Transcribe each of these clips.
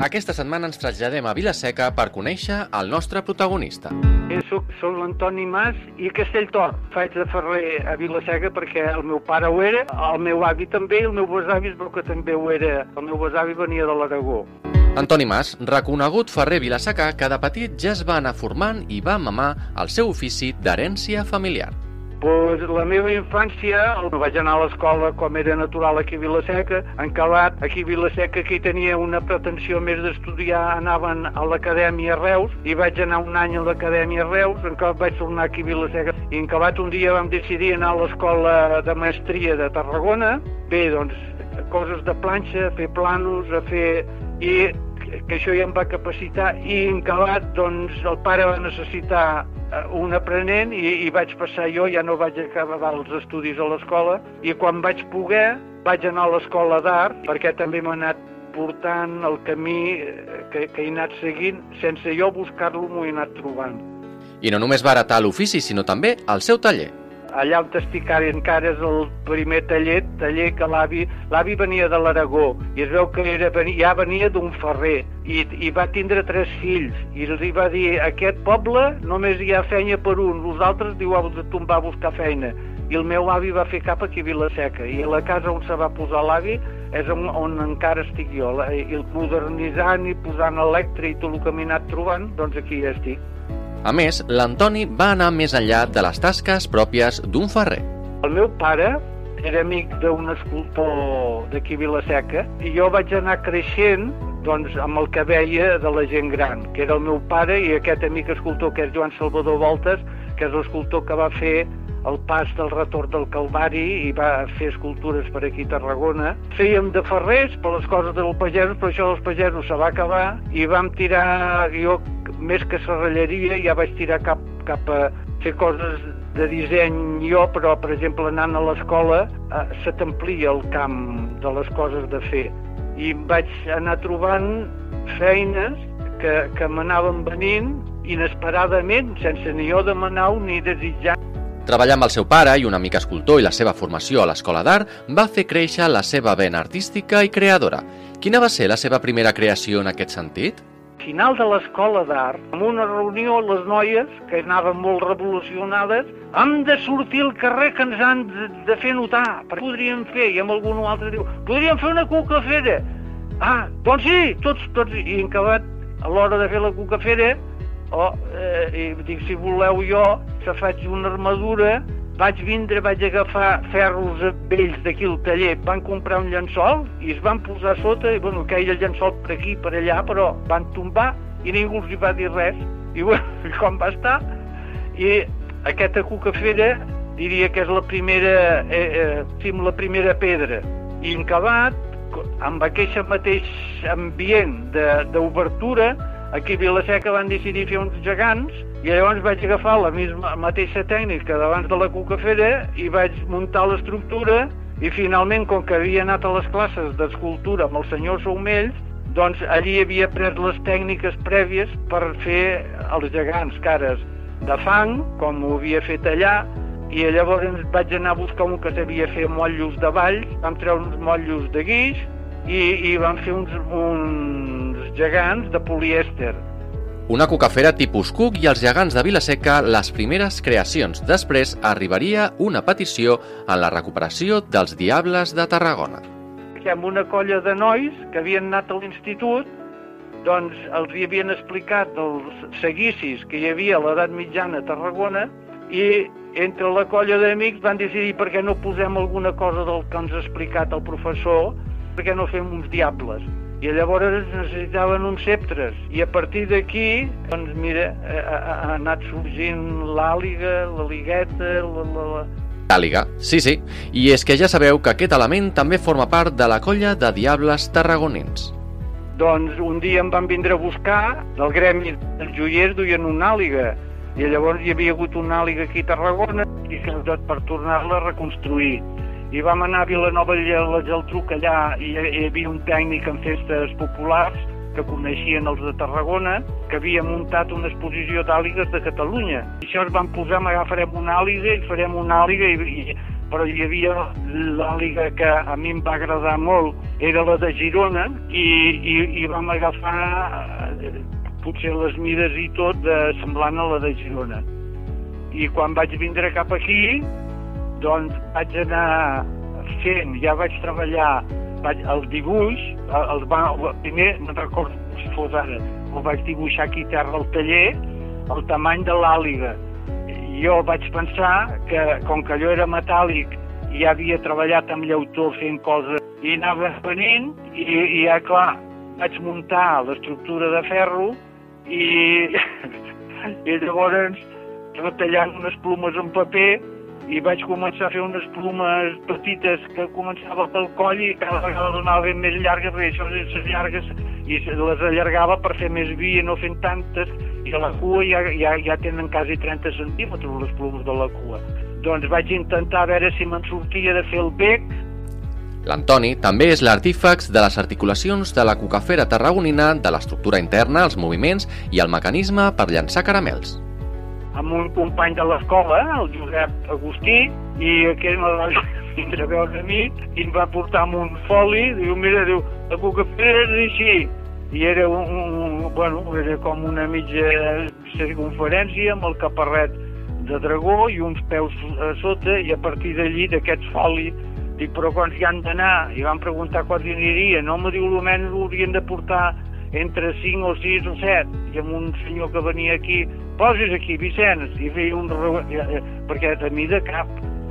Aquesta setmana ens traslladem a Vilaseca per conèixer el nostre protagonista. Jo soc, soc l'Antoni Mas i Castelltor. Faig de ferrer a Vilaseca perquè el meu pare ho era, el meu avi també, i el meu besavi es veu que també ho era. El meu besavi venia de l'Aragó. Antoni Mas, reconegut ferrer vilasecà que de petit ja es va anar formant i va mamar el seu ofici d'herència familiar. Pues la meva infància, vaig anar a l'escola com era natural aquí a Vilaseca, encalat aquí a Vilaseca, que tenia una pretensió més d'estudiar, anaven a l'acadèmia Reus, i vaig anar un any a l'acadèmia Reus, encara vaig tornar aquí a Vilaseca, i encalat un dia vam decidir anar a l'escola de maestria de Tarragona, bé, doncs, coses de planxa, fer planos, a fer... i que- això ja em va capacitar i encalat, doncs, el pare va necessitar eh, un aprenent i, i vaig passar jo, ja no vaig acabar els estudis a l'escola i quan vaig poder vaig anar a l'escola d'art perquè també m'ha anat portant el camí eh, que, que he anat seguint sense jo buscar-lo m'ho he anat trobant. I no només va heretar l'ofici, sinó també el seu taller. Allà on ara encara és el primer taller, taller que l'avi... L'avi venia de l'Aragó i es veu que era, ja venia d'un ferrer i, i va tindre tres fills i els va dir aquest poble només hi ha feina per un, els altres diu heu de tombar a buscar feina. I el meu avi va fer cap aquí a Vilaseca i la casa on se va posar l'avi és on, on encara estic jo i el modernitzant i posant elèctric i tot el que m'he anat trobant doncs aquí ja estic A més, l'Antoni va anar més enllà de les tasques pròpies d'un ferrer. El meu pare era amic d'un escultor d'aquí Vilaseca i jo vaig anar creixent doncs, amb el que veia de la gent gran, que era el meu pare i aquest amic escultor que és Joan Salvador Voltes, que és l'escultor que va fer el pas del retorn del Calvari i va fer escultures per aquí a Tarragona. Fèiem de ferrers per les coses dels pagesos, però això dels pagesos se va acabar i vam tirar, jo més que serralleria ja vaig tirar cap, cap a fer coses de disseny jo, però per exemple anant a l'escola eh, se t'amplia el camp de les coses de fer i vaig anar trobant feines que, que m'anaven venint inesperadament, sense ni jo demanar-ho ni desitjar. Treballar amb el seu pare i un amic escultor i la seva formació a l'escola d'art va fer créixer la seva vena artística i creadora. Quina va ser la seva primera creació en aquest sentit? Final de l'escola d'art, en una reunió, les noies, que anaven molt revolucionades, hem de sortir al carrer que ens han de, de fer notar. Perquè podríem fer, i amb algun altre diu, podríem fer una cucafera. Ah, doncs sí, tots, tots, i en acabat, a l'hora de fer la cucafera, oh, eh, i dic, si voleu jo, se faig una armadura, vaig vindre, vaig agafar ferros vells d'aquí al taller, van comprar un llençol i es van posar sota, i bueno, caia el llençol per aquí, per allà, però van tombar i ningú els hi va dir res. I bueno, com va estar? I aquesta cucafera diria que és la primera, eh, eh, sí, la primera pedra. I en acabat, amb aquest mateix ambient d'obertura, aquí a Vilaseca van decidir fer uns gegants i llavors vaig agafar la misma, mateixa tècnica d'abans de la cucafera i vaig muntar l'estructura i finalment, com que havia anat a les classes d'escultura amb el senyor Saumells, doncs allí havia pres les tècniques prèvies per fer els gegants, cares de fang, com ho havia fet allà, i llavors vaig anar a buscar un que sabia fer motllos de valls, vam treure uns motllos de guix i, i vam fer uns, uns gegants de polièster. Una cucafera tipus Cook i els gegants de Vilaseca les primeres creacions. Després arribaria una petició en la recuperació dels Diables de Tarragona. amb una colla de nois que havien anat a l'institut doncs els hi havien explicat dels seguicis que hi havia a l'edat mitjana a Tarragona i entre la colla d'amics van decidir per què no posem alguna cosa del que ens ha explicat el professor, per què no fem uns diables. I llavors necessitaven uns ceptres. I a partir d'aquí, doncs mira, ha, ha- anat sorgint l'àliga, la ligueta, la, la, la, Àliga, sí, sí. I és que ja sabeu que aquest element també forma part de la colla de Diables tarragonins. Doncs un dia em van vindre a buscar del gremi dels joiers duien una àliga i llavors hi havia hagut una àliga aquí a Tarragona i sobretot per tornar-la a reconstruir. I vam anar a Vilanova i la Geltrú, que allà hi, hi havia un tècnic en festes populars que coneixien els de Tarragona, que havia muntat una exposició d'àligues de Catalunya. I això es van posar, agafarem una àliga i farem una àliga, i, i, però hi havia l'àliga que a mi em va agradar molt, era la de Girona i, i, i vam agafar eh, potser les mides i tot de, semblant a la de Girona. I quan vaig vindre cap aquí, doncs vaig anar fent, ja vaig treballar vaig, el dibuix, el, el, primer, no recordo si fos ara, el vaig dibuixar aquí terra al taller, el tamany de l'àliga. Jo vaig pensar que, com que allò era metàl·lic, ja havia treballat amb llautó fent coses i anava venint i, i ja, clar, vaig muntar l'estructura de ferro i, i llavors retallant unes plomes en paper i vaig començar a fer unes plomes petites que començava pel coll i cada vegada donaven més llargues perquè això les llargues i les allargava per fer més vi i no fent tantes. I a la cua ja, ja, ja tenen quasi 30 centímetres les plomes de la cua. Doncs vaig intentar veure si me'n sortia de fer el bec. L'Antoni també és l'artífex de les articulacions de la cucafera tarragonina, de l'estructura interna, els moviments i el mecanisme per llançar caramels. Amb un company de l'escola, el Josep Agustí, i aquell me va vindre a veure a mi i em va portar amb un foli, diu, mira, diu, la cucafera és així. I era, un, un, bueno, era com una mitja circunferència amb el caparret de dragó i uns peus a sota i a partir d'allí, d'aquests folis, Dic, però quants hi han d'anar? I van preguntar quants hi aniria. No, me diu, almenys haurien de portar entre 5 o 6 o 7. I amb un senyor que venia aquí, posis aquí, Vicenç, i feia un... perquè de mi de cap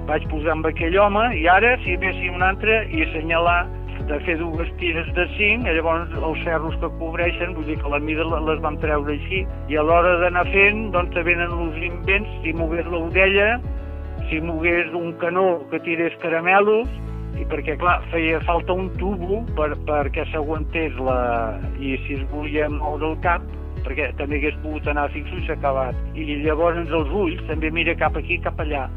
vaig posar amb aquell home i ara, si véssim un altre, i assenyalar de fer dues tires de 5, i llavors els ferros que cobreixen, vull dir que la mida les vam treure així, i a l'hora d'anar fent, doncs te venen els invents, si mogués l'orella, si mogués un canó que tirés caramelos, i perquè, clar, feia falta un tubo per, perquè s'aguantés la... i si es volia moure el cap, perquè també hagués pogut anar fixo i s'ha acabat. I llavors els ulls també mira cap aquí, cap allà.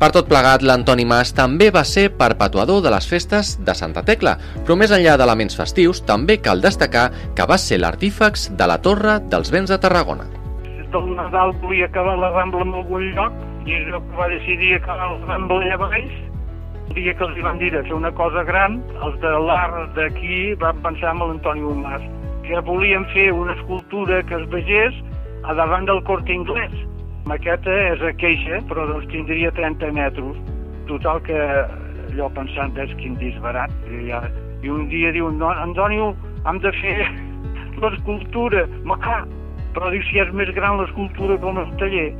Per tot plegat, l'Antoni Mas també va ser perpetuador de les festes de Santa Tecla, però més enllà d'elements festius, també cal destacar que va ser l'artífex de la Torre dels Vents de Tarragona. Del Nadal volia acabar la Rambla en algun lloc i és el que va decidir acabar el Rambla allà baix. El dia que els van dir de fer una cosa gran, els de l'art d'aquí van pensar en l'Antoni Mas, que volien fer una escultura que es vegés a davant del cort inglès. Maqueta és a queixa, però doncs tindria 30 metres. Total que allò pensant és quin disbarat. I, ja, I un dia diu, no, Antonio, hem de fer l'escultura. Ma clar, però diu, si és més gran l'escultura com el taller.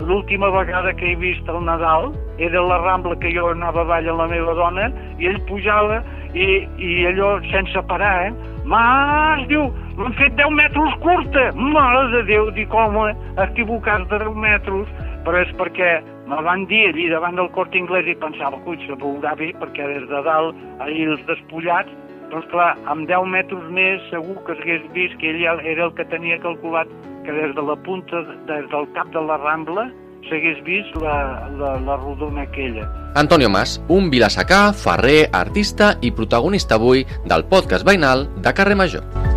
L'última vegada que he vist el Nadal era la Rambla que jo anava avall amb la meva dona i ell pujava i, i allò sense parar, eh? Mas, diu, m'han fet 10 metres curta. Mare de Déu, dic, home, equivocat de 10 metres. Però és perquè me van dir allí davant del cort inglès i pensava, cuit, se veurà bé, perquè des de dalt, allí els despullats, doncs clar, amb 10 metres més segur que s'hagués vist que ell era el que tenia calculat que des de la punta, des del cap de la Rambla, s'hagués vist la, la, la rodona aquella. Antonio Mas, un vilassacà, ferrer, artista i protagonista avui del podcast veïnal de Carrer Major.